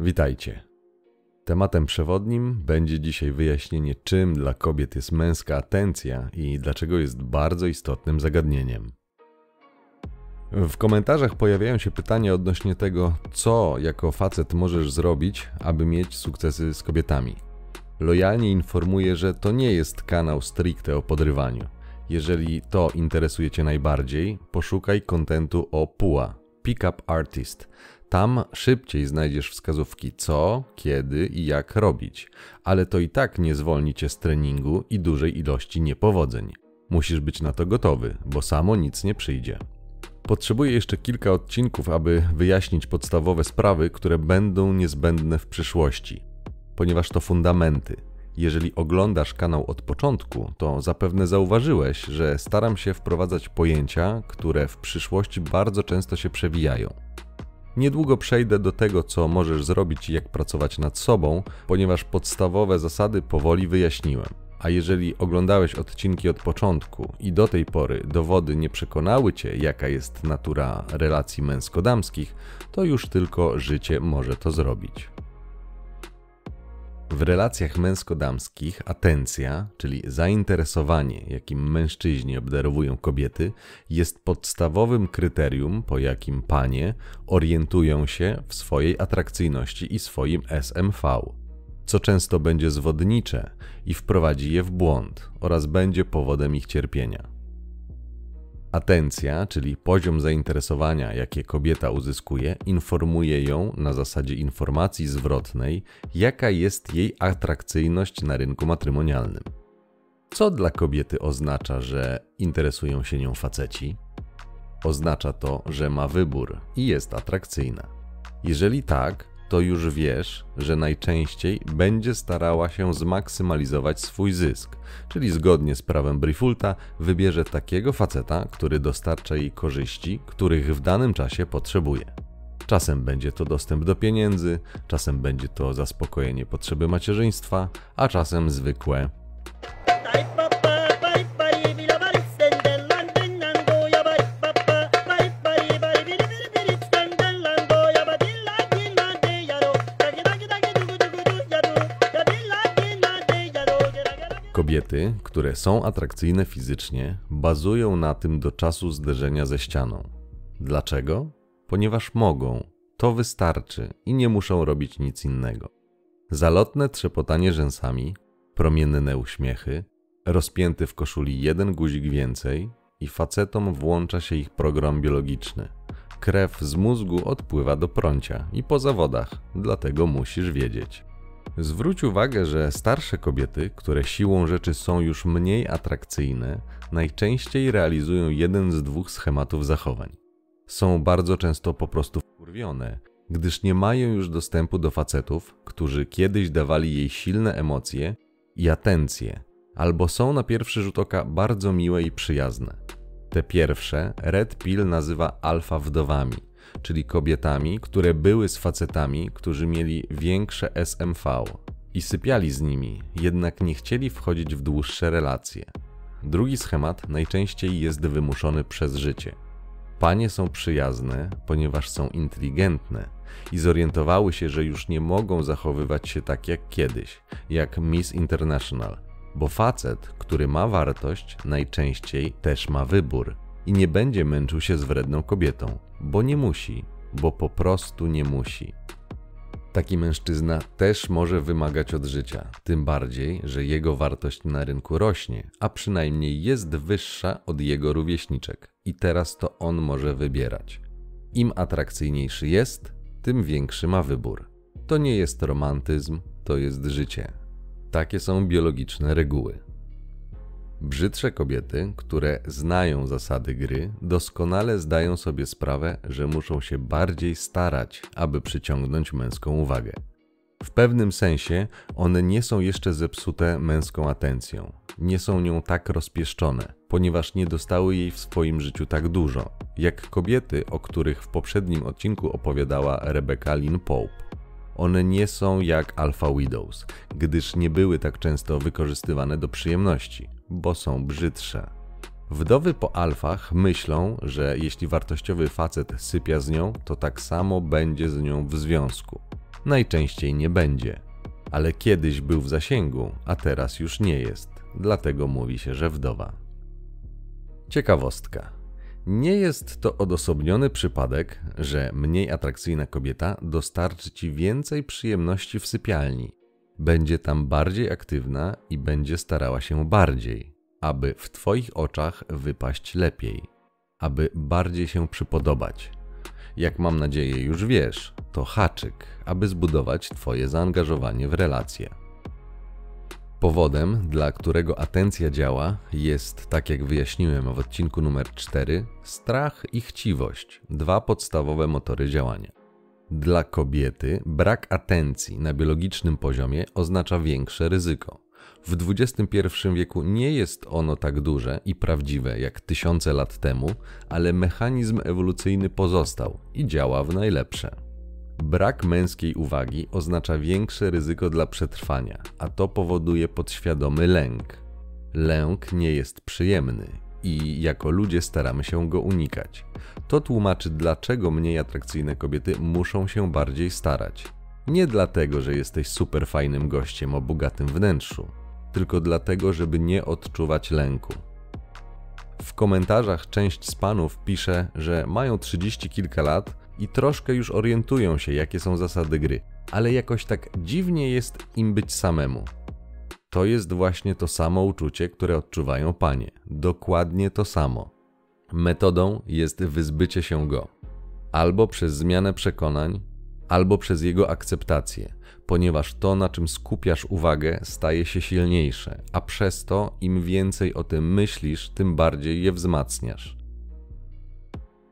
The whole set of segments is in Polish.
Witajcie. Tematem przewodnim będzie dzisiaj wyjaśnienie, czym dla kobiet jest męska atencja i dlaczego jest bardzo istotnym zagadnieniem. W komentarzach pojawiają się pytania odnośnie tego, co jako facet możesz zrobić, aby mieć sukcesy z kobietami. Lojalnie informuję, że to nie jest kanał stricte o podrywaniu. Jeżeli to interesuje Cię najbardziej, poszukaj kontentu o PUA, Pickup Artist. Tam szybciej znajdziesz wskazówki co, kiedy i jak robić, ale to i tak nie zwolni Cię z treningu i dużej ilości niepowodzeń. Musisz być na to gotowy, bo samo nic nie przyjdzie. Potrzebuję jeszcze kilka odcinków, aby wyjaśnić podstawowe sprawy, które będą niezbędne w przyszłości, ponieważ to fundamenty. Jeżeli oglądasz kanał od początku, to zapewne zauważyłeś, że staram się wprowadzać pojęcia, które w przyszłości bardzo często się przewijają. Niedługo przejdę do tego, co możesz zrobić i jak pracować nad sobą, ponieważ podstawowe zasady powoli wyjaśniłem. A jeżeli oglądałeś odcinki od początku i do tej pory dowody nie przekonały cię, jaka jest natura relacji męsko-damskich, to już tylko życie może to zrobić. W relacjach męsko-damskich atencja, czyli zainteresowanie, jakim mężczyźni obdarowują kobiety, jest podstawowym kryterium, po jakim panie orientują się w swojej atrakcyjności i swoim SMV, co często będzie zwodnicze i wprowadzi je w błąd oraz będzie powodem ich cierpienia. Atencja, czyli poziom zainteresowania, jakie kobieta uzyskuje, informuje ją na zasadzie informacji zwrotnej, jaka jest jej atrakcyjność na rynku matrymonialnym. Co dla kobiety oznacza, że interesują się nią faceci? Oznacza to, że ma wybór i jest atrakcyjna. Jeżeli tak, to już wiesz, że najczęściej będzie starała się zmaksymalizować swój zysk, czyli zgodnie z prawem Brifulta wybierze takiego faceta, który dostarcza jej korzyści, których w danym czasie potrzebuje. Czasem będzie to dostęp do pieniędzy, czasem będzie to zaspokojenie potrzeby macierzyństwa, a czasem zwykłe Kobiety, które są atrakcyjne fizycznie, bazują na tym do czasu zderzenia ze ścianą. Dlaczego? Ponieważ mogą, to wystarczy i nie muszą robić nic innego. Zalotne trzepotanie rzęsami, promienne uśmiechy, rozpięty w koszuli jeden guzik więcej i facetom włącza się ich program biologiczny. Krew z mózgu odpływa do prącia i po zawodach, dlatego musisz wiedzieć. Zwróć uwagę, że starsze kobiety, które siłą rzeczy są już mniej atrakcyjne, najczęściej realizują jeden z dwóch schematów zachowań. Są bardzo często po prostu wkurwione, gdyż nie mają już dostępu do facetów, którzy kiedyś dawali jej silne emocje i atencję, albo są na pierwszy rzut oka bardzo miłe i przyjazne. Te pierwsze Red Pill nazywa alfa wdowami czyli kobietami, które były z facetami, którzy mieli większe SMV i sypiali z nimi, jednak nie chcieli wchodzić w dłuższe relacje. Drugi schemat najczęściej jest wymuszony przez życie. Panie są przyjazne, ponieważ są inteligentne i zorientowały się, że już nie mogą zachowywać się tak jak kiedyś, jak Miss International, bo facet, który ma wartość, najczęściej też ma wybór i nie będzie męczył się z wredną kobietą, bo nie musi, bo po prostu nie musi. Taki mężczyzna też może wymagać od życia, tym bardziej, że jego wartość na rynku rośnie, a przynajmniej jest wyższa od jego rówieśniczek i teraz to on może wybierać. Im atrakcyjniejszy jest, tym większy ma wybór. To nie jest romantyzm, to jest życie. Takie są biologiczne reguły. Brzydsze kobiety, które znają zasady gry, doskonale zdają sobie sprawę, że muszą się bardziej starać, aby przyciągnąć męską uwagę. W pewnym sensie one nie są jeszcze zepsute męską atencją, nie są nią tak rozpieszczone, ponieważ nie dostały jej w swoim życiu tak dużo, jak kobiety, o których w poprzednim odcinku opowiadała Rebecca Lynn Pope. One nie są jak Alpha Widows, gdyż nie były tak często wykorzystywane do przyjemności bo są brzydsze. Wdowy po alfach myślą, że jeśli wartościowy facet sypia z nią, to tak samo będzie z nią w związku. Najczęściej nie będzie, ale kiedyś był w zasięgu, a teraz już nie jest, dlatego mówi się, że wdowa. Ciekawostka. Nie jest to odosobniony przypadek, że mniej atrakcyjna kobieta dostarczy ci więcej przyjemności w sypialni. Będzie tam bardziej aktywna i będzie starała się bardziej, aby w Twoich oczach wypaść lepiej, aby bardziej się przypodobać. Jak mam nadzieję już wiesz, to haczyk, aby zbudować Twoje zaangażowanie w relacje. Powodem, dla którego atencja działa, jest, tak jak wyjaśniłem w odcinku numer 4, strach i chciwość dwa podstawowe motory działania. Dla kobiety brak atencji na biologicznym poziomie oznacza większe ryzyko. W XXI wieku nie jest ono tak duże i prawdziwe jak tysiące lat temu, ale mechanizm ewolucyjny pozostał i działa w najlepsze. Brak męskiej uwagi oznacza większe ryzyko dla przetrwania, a to powoduje podświadomy lęk. Lęk nie jest przyjemny i jako ludzie staramy się go unikać. To tłumaczy, dlaczego mniej atrakcyjne kobiety muszą się bardziej starać. Nie dlatego, że jesteś super fajnym gościem o bogatym wnętrzu, tylko dlatego, żeby nie odczuwać lęku. W komentarzach część z panów pisze, że mają 30 kilka lat i troszkę już orientują się, jakie są zasady gry, ale jakoś tak dziwnie jest im być samemu. To jest właśnie to samo uczucie, które odczuwają panie. Dokładnie to samo. Metodą jest wyzbycie się go. Albo przez zmianę przekonań, albo przez jego akceptację, ponieważ to, na czym skupiasz uwagę, staje się silniejsze, a przez to im więcej o tym myślisz, tym bardziej je wzmacniasz.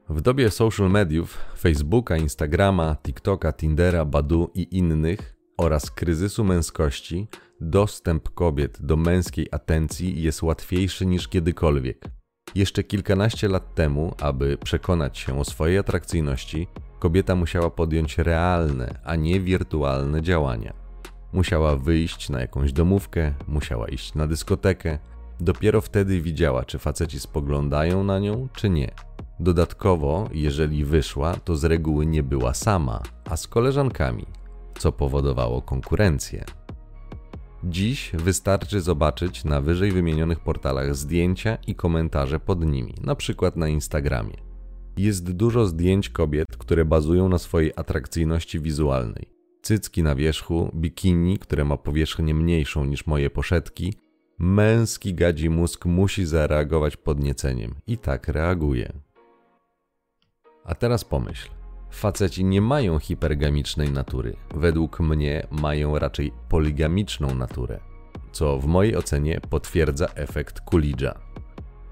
W dobie social mediów, Facebooka, Instagrama, TikToka, Tindera, Badu i innych oraz kryzysu męskości, dostęp kobiet do męskiej atencji jest łatwiejszy niż kiedykolwiek. Jeszcze kilkanaście lat temu, aby przekonać się o swojej atrakcyjności, kobieta musiała podjąć realne, a nie wirtualne działania. Musiała wyjść na jakąś domówkę, musiała iść na dyskotekę. Dopiero wtedy widziała, czy faceci spoglądają na nią, czy nie. Dodatkowo, jeżeli wyszła, to z reguły nie była sama, a z koleżankami, co powodowało konkurencję. Dziś wystarczy zobaczyć na wyżej wymienionych portalach zdjęcia i komentarze pod nimi, na przykład na Instagramie. Jest dużo zdjęć kobiet, które bazują na swojej atrakcyjności wizualnej. Cycki na wierzchu, bikini, które ma powierzchnię mniejszą niż moje poszetki. Męski gadzi mózg musi zareagować podnieceniem i tak reaguje. A teraz pomyśl. Faceci nie mają hipergamicznej natury. Według mnie mają raczej poligamiczną naturę, co w mojej ocenie potwierdza efekt Coolidge'a.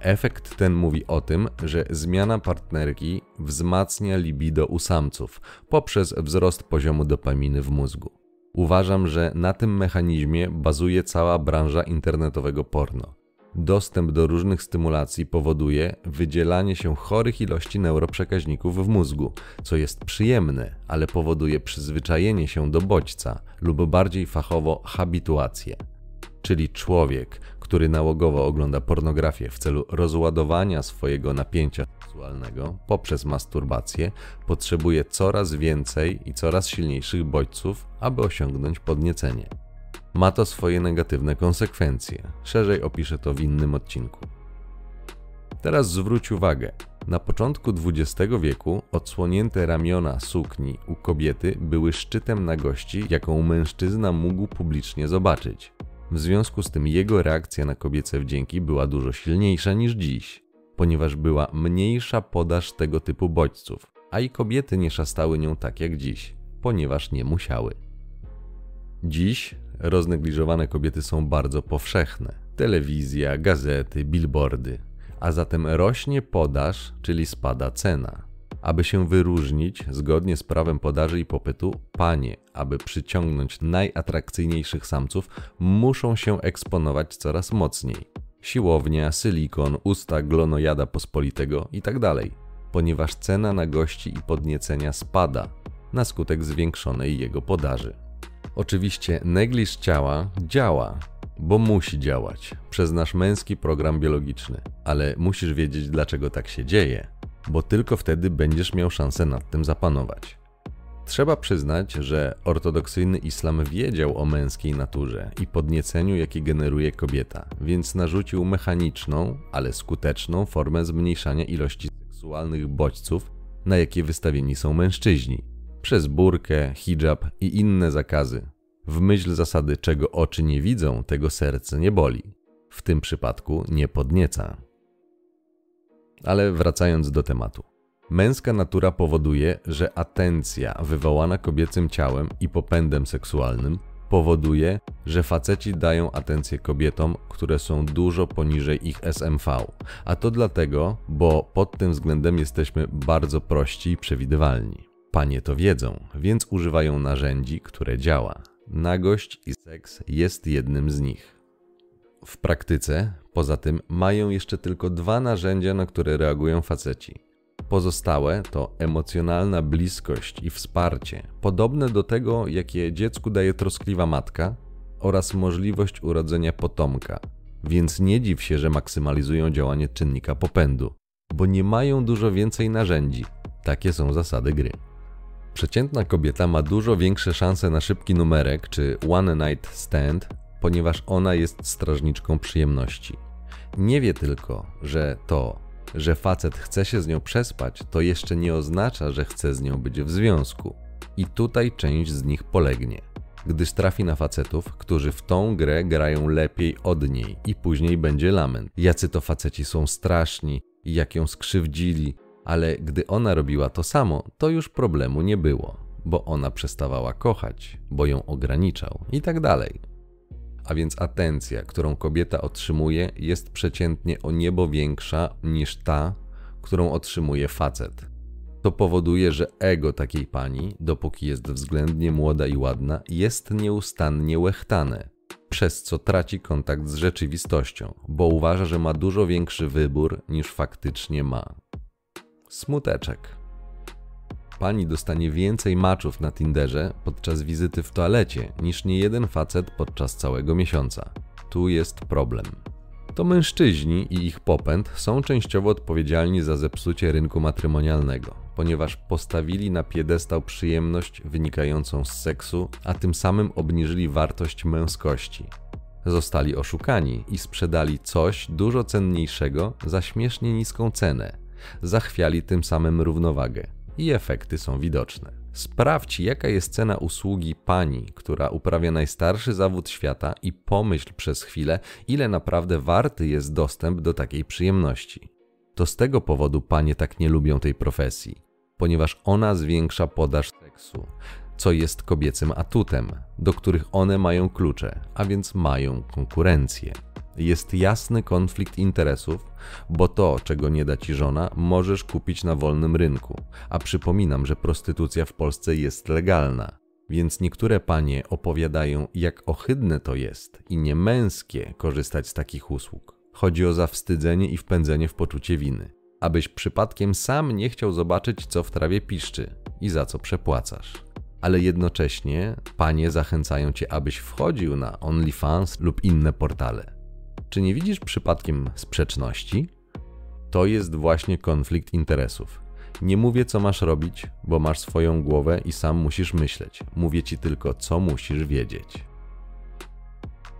Efekt ten mówi o tym, że zmiana partnerki wzmacnia libido u samców poprzez wzrost poziomu dopaminy w mózgu. Uważam, że na tym mechanizmie bazuje cała branża internetowego porno. Dostęp do różnych stymulacji powoduje wydzielanie się chorych ilości neuroprzekaźników w mózgu, co jest przyjemne, ale powoduje przyzwyczajenie się do bodźca lub bardziej fachowo habituację. Czyli człowiek, który nałogowo ogląda pornografię w celu rozładowania swojego napięcia seksualnego poprzez masturbację, potrzebuje coraz więcej i coraz silniejszych bodźców, aby osiągnąć podniecenie ma to swoje negatywne konsekwencje. Szerzej opiszę to w innym odcinku. Teraz zwróć uwagę. Na początku XX wieku odsłonięte ramiona sukni u kobiety były szczytem nagości, jaką mężczyzna mógł publicznie zobaczyć. W związku z tym jego reakcja na kobiece wdzięki była dużo silniejsza niż dziś, ponieważ była mniejsza podaż tego typu bodźców, a i kobiety nie szastały nią tak jak dziś, ponieważ nie musiały. Dziś roznegliżowane kobiety są bardzo powszechne. Telewizja, gazety, billboardy. A zatem rośnie podaż, czyli spada cena. Aby się wyróżnić, zgodnie z prawem podaży i popytu, panie, aby przyciągnąć najatrakcyjniejszych samców, muszą się eksponować coraz mocniej. Siłownia, silikon, usta glonojada pospolitego itd. Tak ponieważ cena na gości i podniecenia spada na skutek zwiększonej jego podaży. Oczywiście negliż ciała działa, bo musi działać. Przez nasz męski program biologiczny, ale musisz wiedzieć, dlaczego tak się dzieje, bo tylko wtedy będziesz miał szansę nad tym zapanować. Trzeba przyznać, że ortodoksyjny islam wiedział o męskiej naturze i podnieceniu, jakie generuje kobieta, więc narzucił mechaniczną, ale skuteczną formę zmniejszania ilości seksualnych bodźców, na jakie wystawieni są mężczyźni, przez burkę, hijab i inne zakazy. W myśl zasady, czego oczy nie widzą, tego serce nie boli. W tym przypadku nie podnieca. Ale wracając do tematu. Męska natura powoduje, że atencja wywołana kobiecym ciałem i popędem seksualnym powoduje, że faceci dają atencję kobietom, które są dużo poniżej ich SMV. A to dlatego, bo pod tym względem jesteśmy bardzo prości i przewidywalni. Panie to wiedzą, więc używają narzędzi, które działa. Nagość i seks jest jednym z nich. W praktyce, poza tym, mają jeszcze tylko dwa narzędzia, na które reagują faceci. Pozostałe to emocjonalna bliskość i wsparcie, podobne do tego, jakie dziecku daje troskliwa matka, oraz możliwość urodzenia potomka. Więc nie dziw się, że maksymalizują działanie czynnika popędu, bo nie mają dużo więcej narzędzi. Takie są zasady gry. Przeciętna kobieta ma dużo większe szanse na szybki numerek czy one night stand, ponieważ ona jest strażniczką przyjemności. Nie wie tylko, że to, że facet chce się z nią przespać, to jeszcze nie oznacza, że chce z nią być w związku. I tutaj część z nich polegnie, gdyż trafi na facetów, którzy w tą grę grają lepiej od niej i później będzie lament. Jacy to faceci są straszni, jak ją skrzywdzili, ale gdy ona robiła to samo, to już problemu nie było, bo ona przestawała kochać, bo ją ograniczał i tak dalej. A więc atencja, którą kobieta otrzymuje, jest przeciętnie o niebo większa niż ta, którą otrzymuje facet. To powoduje, że ego takiej pani, dopóki jest względnie młoda i ładna, jest nieustannie łechtane, przez co traci kontakt z rzeczywistością, bo uważa, że ma dużo większy wybór niż faktycznie ma. Smuteczek. Pani dostanie więcej maczów na Tinderze podczas wizyty w toalecie niż nie jeden facet podczas całego miesiąca. Tu jest problem. To mężczyźni i ich popęd są częściowo odpowiedzialni za zepsucie rynku matrymonialnego, ponieważ postawili na piedestał przyjemność wynikającą z seksu, a tym samym obniżyli wartość męskości. Zostali oszukani i sprzedali coś dużo cenniejszego za śmiesznie niską cenę zachwiali tym samym równowagę i efekty są widoczne. Sprawdź, jaka jest cena usługi pani, która uprawia najstarszy zawód świata i pomyśl przez chwilę, ile naprawdę warty jest dostęp do takiej przyjemności. To z tego powodu panie tak nie lubią tej profesji, ponieważ ona zwiększa podaż seksu, co jest kobiecym atutem, do których one mają klucze, a więc mają konkurencję jest jasny konflikt interesów, bo to, czego nie da ci żona, możesz kupić na wolnym rynku. A przypominam, że prostytucja w Polsce jest legalna. Więc niektóre panie opowiadają, jak ohydne to jest i niemęskie korzystać z takich usług. Chodzi o zawstydzenie i wpędzenie w poczucie winy. Abyś przypadkiem sam nie chciał zobaczyć, co w trawie piszczy i za co przepłacasz. Ale jednocześnie panie zachęcają cię, abyś wchodził na OnlyFans lub inne portale. Czy nie widzisz przypadkiem sprzeczności? To jest właśnie konflikt interesów. Nie mówię, co masz robić, bo masz swoją głowę i sam musisz myśleć. Mówię ci tylko, co musisz wiedzieć.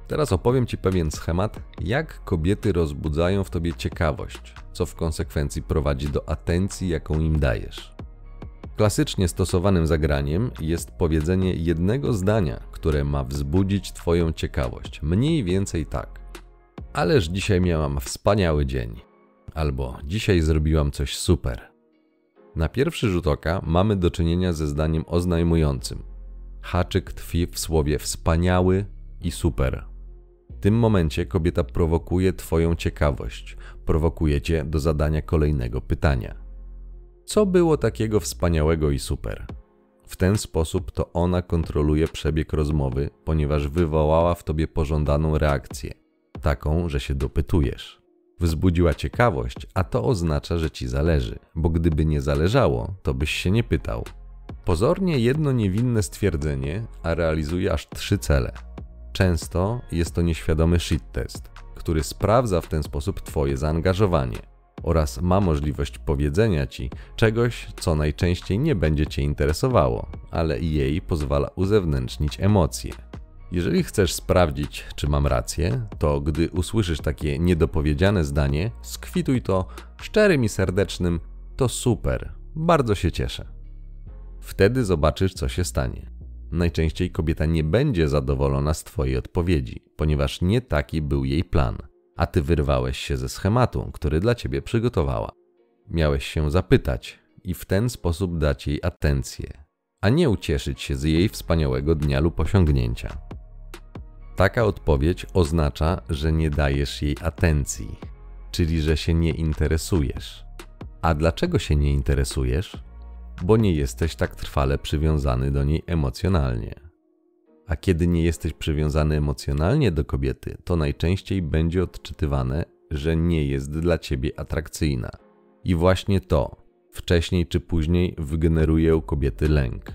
Teraz opowiem ci pewien schemat, jak kobiety rozbudzają w tobie ciekawość, co w konsekwencji prowadzi do atencji, jaką im dajesz. Klasycznie stosowanym zagraniem jest powiedzenie jednego zdania, które ma wzbudzić Twoją ciekawość. Mniej więcej tak. Ależ dzisiaj miałam wspaniały dzień. Albo dzisiaj zrobiłam coś super. Na pierwszy rzut oka mamy do czynienia ze zdaniem oznajmującym. Haczyk tkwi w słowie wspaniały i super. W tym momencie kobieta prowokuje Twoją ciekawość, prowokuje Cię do zadania kolejnego pytania. Co było takiego wspaniałego i super? W ten sposób to ona kontroluje przebieg rozmowy, ponieważ wywołała w tobie pożądaną reakcję taką, że się dopytujesz. Wzbudziła ciekawość, a to oznacza, że ci zależy, bo gdyby nie zależało, to byś się nie pytał. Pozornie jedno niewinne stwierdzenie, a realizuje aż trzy cele. Często jest to nieświadomy shit test, który sprawdza w ten sposób Twoje zaangażowanie. oraz ma możliwość powiedzenia ci czegoś, co najczęściej nie będzie cię interesowało, ale jej pozwala uzewnętrznić emocje. Jeżeli chcesz sprawdzić, czy mam rację, to gdy usłyszysz takie niedopowiedziane zdanie, skwituj to szczerym i serdecznym: To super, bardzo się cieszę. Wtedy zobaczysz, co się stanie. Najczęściej kobieta nie będzie zadowolona z Twojej odpowiedzi, ponieważ nie taki był jej plan, a Ty wyrwałeś się ze schematu, który dla Ciebie przygotowała. Miałeś się zapytać i w ten sposób dać jej atencję, a nie ucieszyć się z jej wspaniałego dnia lub osiągnięcia. Taka odpowiedź oznacza, że nie dajesz jej atencji, czyli że się nie interesujesz. A dlaczego się nie interesujesz? Bo nie jesteś tak trwale przywiązany do niej emocjonalnie. A kiedy nie jesteś przywiązany emocjonalnie do kobiety, to najczęściej będzie odczytywane, że nie jest dla ciebie atrakcyjna. I właśnie to, wcześniej czy później, wygeneruje u kobiety lęk.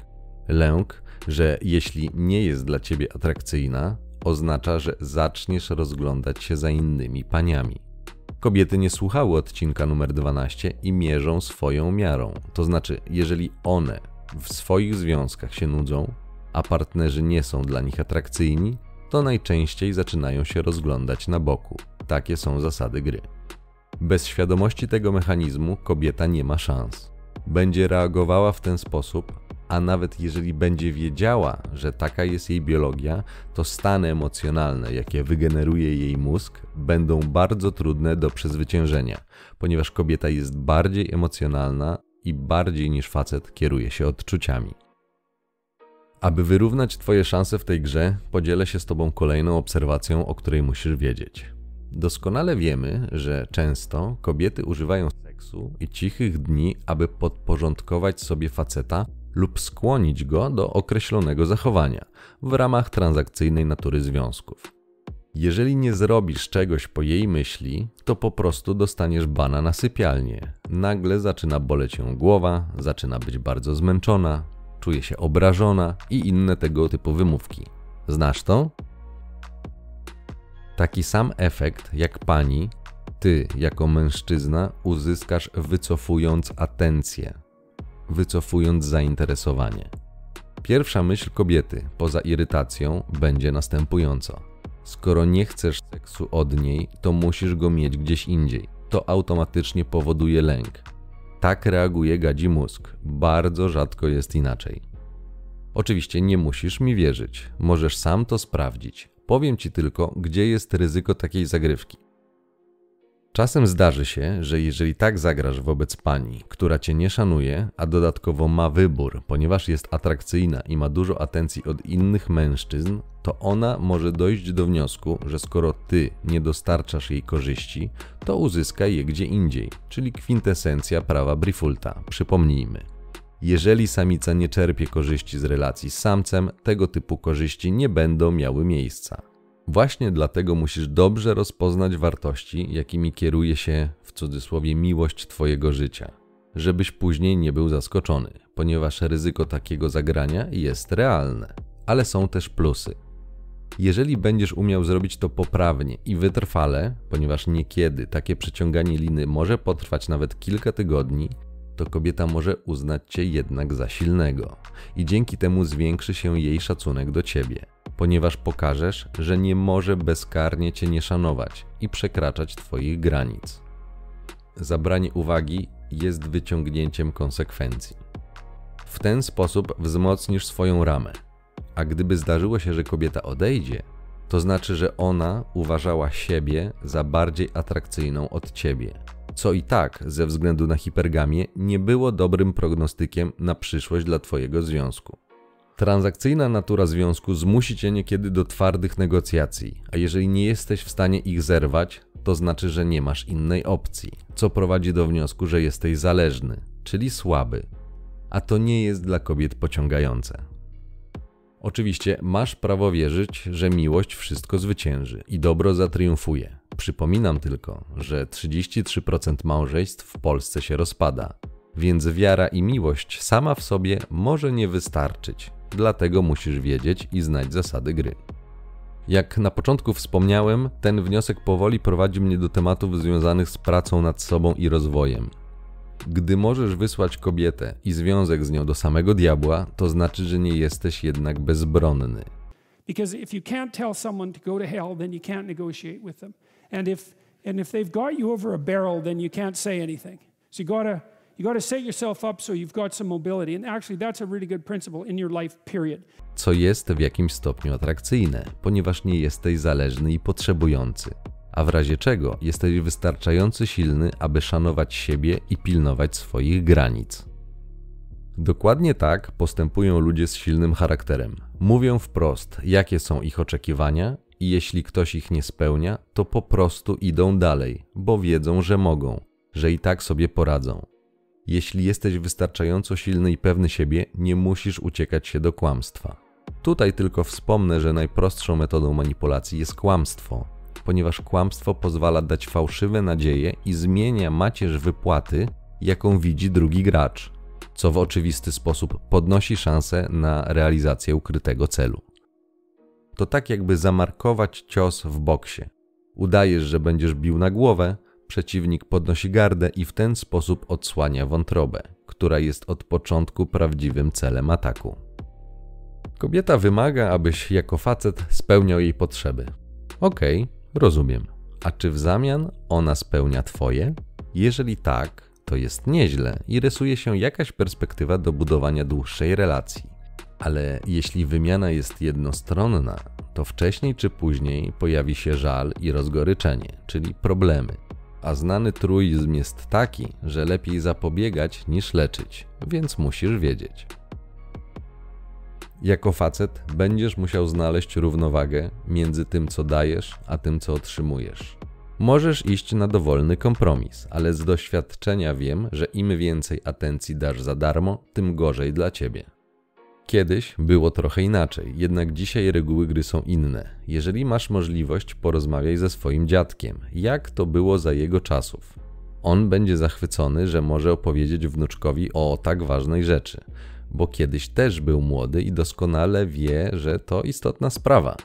Lęk, że jeśli nie jest dla ciebie atrakcyjna, oznacza, że zaczniesz rozglądać się za innymi paniami. Kobiety nie słuchały odcinka numer 12 i mierzą swoją miarą. To znaczy, jeżeli one w swoich związkach się nudzą, a partnerzy nie są dla nich atrakcyjni, to najczęściej zaczynają się rozglądać na boku. Takie są zasady gry. Bez świadomości tego mechanizmu kobieta nie ma szans. Będzie reagowała w ten sposób, a nawet jeżeli będzie wiedziała, że taka jest jej biologia, to stany emocjonalne, jakie wygeneruje jej mózg, będą bardzo trudne do przezwyciężenia, ponieważ kobieta jest bardziej emocjonalna i bardziej niż facet kieruje się odczuciami. Aby wyrównać Twoje szanse w tej grze, podzielę się z Tobą kolejną obserwacją, o której musisz wiedzieć. Doskonale wiemy, że często kobiety używają seksu i cichych dni, aby podporządkować sobie faceta lub skłonić go do określonego zachowania w ramach transakcyjnej natury związków. Jeżeli nie zrobisz czegoś po jej myśli, to po prostu dostaniesz bana na sypialnię. Nagle zaczyna boleć ją głowa, zaczyna być bardzo zmęczona, czuje się obrażona i inne tego typu wymówki. Znasz to? Taki sam efekt jak pani, ty jako mężczyzna uzyskasz wycofując atencję, wycofując zainteresowanie. Pierwsza myśl kobiety, poza irytacją, będzie następująca. Skoro nie chcesz seksu od niej, to musisz go mieć gdzieś indziej. To automatycznie powoduje lęk. Tak reaguje gadzi mózg. Bardzo rzadko jest inaczej. Oczywiście nie musisz mi wierzyć. Możesz sam to sprawdzić. Powiem ci tylko, gdzie jest ryzyko takiej zagrywki. Czasem zdarzy się, że jeżeli tak zagrasz wobec pani, która cię nie szanuje, a dodatkowo ma wybór, ponieważ jest atrakcyjna i ma dużo atencji od innych mężczyzn, to ona może dojść do wniosku, że skoro ty nie dostarczasz jej korzyści, to uzyska je gdzie indziej, czyli kwintesencja prawa Brifulta. Przypomnijmy. Jeżeli samica nie czerpie korzyści z relacji z samcem, tego typu korzyści nie będą miały miejsca. Właśnie dlatego musisz dobrze rozpoznać wartości, jakimi kieruje się w cudzysłowie miłość Twojego życia, żebyś później nie był zaskoczony, ponieważ ryzyko takiego zagrania jest realne, ale są też plusy. Jeżeli będziesz umiał zrobić to poprawnie i wytrwale, ponieważ niekiedy takie przeciąganie liny może potrwać nawet kilka tygodni, to kobieta może uznać cię jednak za silnego i dzięki temu zwiększy się jej szacunek do ciebie ponieważ pokażesz, że nie może bezkarnie cię nie szanować i przekraczać twoich granic. Zabranie uwagi jest wyciągnięciem konsekwencji. W ten sposób wzmocnisz swoją ramę. A gdyby zdarzyło się, że kobieta odejdzie, to znaczy, że ona uważała siebie za bardziej atrakcyjną od ciebie, co i tak ze względu na hipergamię nie było dobrym prognostykiem na przyszłość dla twojego związku. Transakcyjna natura związku zmusi cię niekiedy do twardych negocjacji, a jeżeli nie jesteś w stanie ich zerwać, to znaczy, że nie masz innej opcji, co prowadzi do wniosku, że jesteś zależny, czyli słaby. A to nie jest dla kobiet pociągające. Oczywiście masz prawo wierzyć, że miłość wszystko zwycięży i dobro zatriumfuje. Przypominam tylko, że 33% małżeństw w Polsce się rozpada, więc wiara i miłość sama w sobie może nie wystarczyć, dlatego musisz wiedzieć i znać zasady gry. Jak na początku wspomniałem, ten wniosek powoli prowadzi mnie do tematów związanych z pracą nad sobą i rozwojem. Gdy możesz wysłać kobietę i związek z nią do samego diabła, to znaczy, że nie jesteś jednak bezbronny. Because if you can't tell someone to go to hell, then you can't negotiate with them. And if and if they've got you over a barrel, then you can't say anything. So you set yourself up so you've got some mobility. And actually that's a really good principle in your life, period. Co jest w jakimś stopniu atrakcyjne, ponieważ nie jesteś zależny i potrzebujący. A w razie czego jesteś wystarczająco silny, aby szanować siebie i pilnować swoich granic. Dokładnie tak postępują ludzie z silnym charakterem. Mówią wprost, jakie są ich oczekiwania, i jeśli ktoś ich nie spełnia, to po prostu idą dalej, bo wiedzą, że mogą, że i tak sobie poradzą. Jeśli jesteś wystarczająco silny i pewny siebie, nie musisz uciekać się do kłamstwa. Tutaj tylko wspomnę, że najprostszą metodą manipulacji jest kłamstwo, ponieważ kłamstwo pozwala dać fałszywe nadzieje i zmienia macierz wypłaty, jaką widzi drugi gracz co w oczywisty sposób podnosi szanse na realizację ukrytego celu. To tak jakby zamarkować cios w boksie. Udajesz, że będziesz bił na głowę, przeciwnik podnosi gardę i w ten sposób odsłania wątrobę, która jest od początku prawdziwym celem ataku. Kobieta wymaga, abyś jako facet spełniał jej potrzeby. Okej, okay, rozumiem. A czy w zamian ona spełnia twoje? Jeżeli tak, to jest nieźle i rysuje się jakaś perspektywa do budowania dłuższej relacji. Ale jeśli wymiana jest jednostronna, to wcześniej czy później pojawi się żal i rozgoryczenie, czyli problemy. A znany truizm jest taki, że lepiej zapobiegać niż leczyć, więc musisz wiedzieć. Jako facet będziesz musiał znaleźć równowagę między tym, co dajesz, a tym, co otrzymujesz. Możesz iść na dowolny kompromis, ale z doświadczenia wiem, że im więcej atencji dasz za darmo, tym gorzej dla ciebie. Kiedyś było trochę inaczej, jednak dzisiaj reguły gry są inne. Jeżeli masz możliwość, porozmawiaj ze swoim dziadkiem, jak to było za jego czasów. On będzie zachwycony, że może opowiedzieć wnuczkowi o tak ważnej rzeczy, bo kiedyś też był młody i doskonale wie, że to istotna sprawa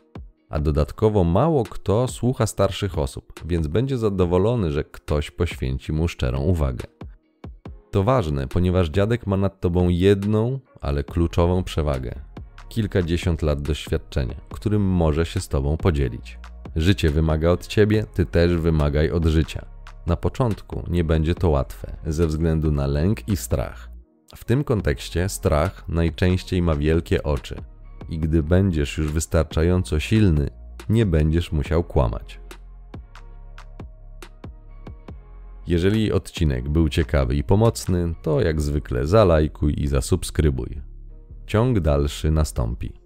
a dodatkowo mało kto słucha starszych osób, więc będzie zadowolony, że ktoś poświęci mu szczerą uwagę. To ważne, ponieważ dziadek ma nad tobą jedną, ale kluczową przewagę kilkadziesiąt lat doświadczenia, którym może się z tobą podzielić. Życie wymaga od ciebie, ty też wymagaj od życia. Na początku nie będzie to łatwe, ze względu na lęk i strach. W tym kontekście strach najczęściej ma wielkie oczy, i gdy będziesz już wystarczająco silny, nie będziesz musiał kłamać. Jeżeli odcinek był ciekawy i pomocny, to jak zwykle zalajkuj i zasubskrybuj. Ciąg dalszy nastąpi.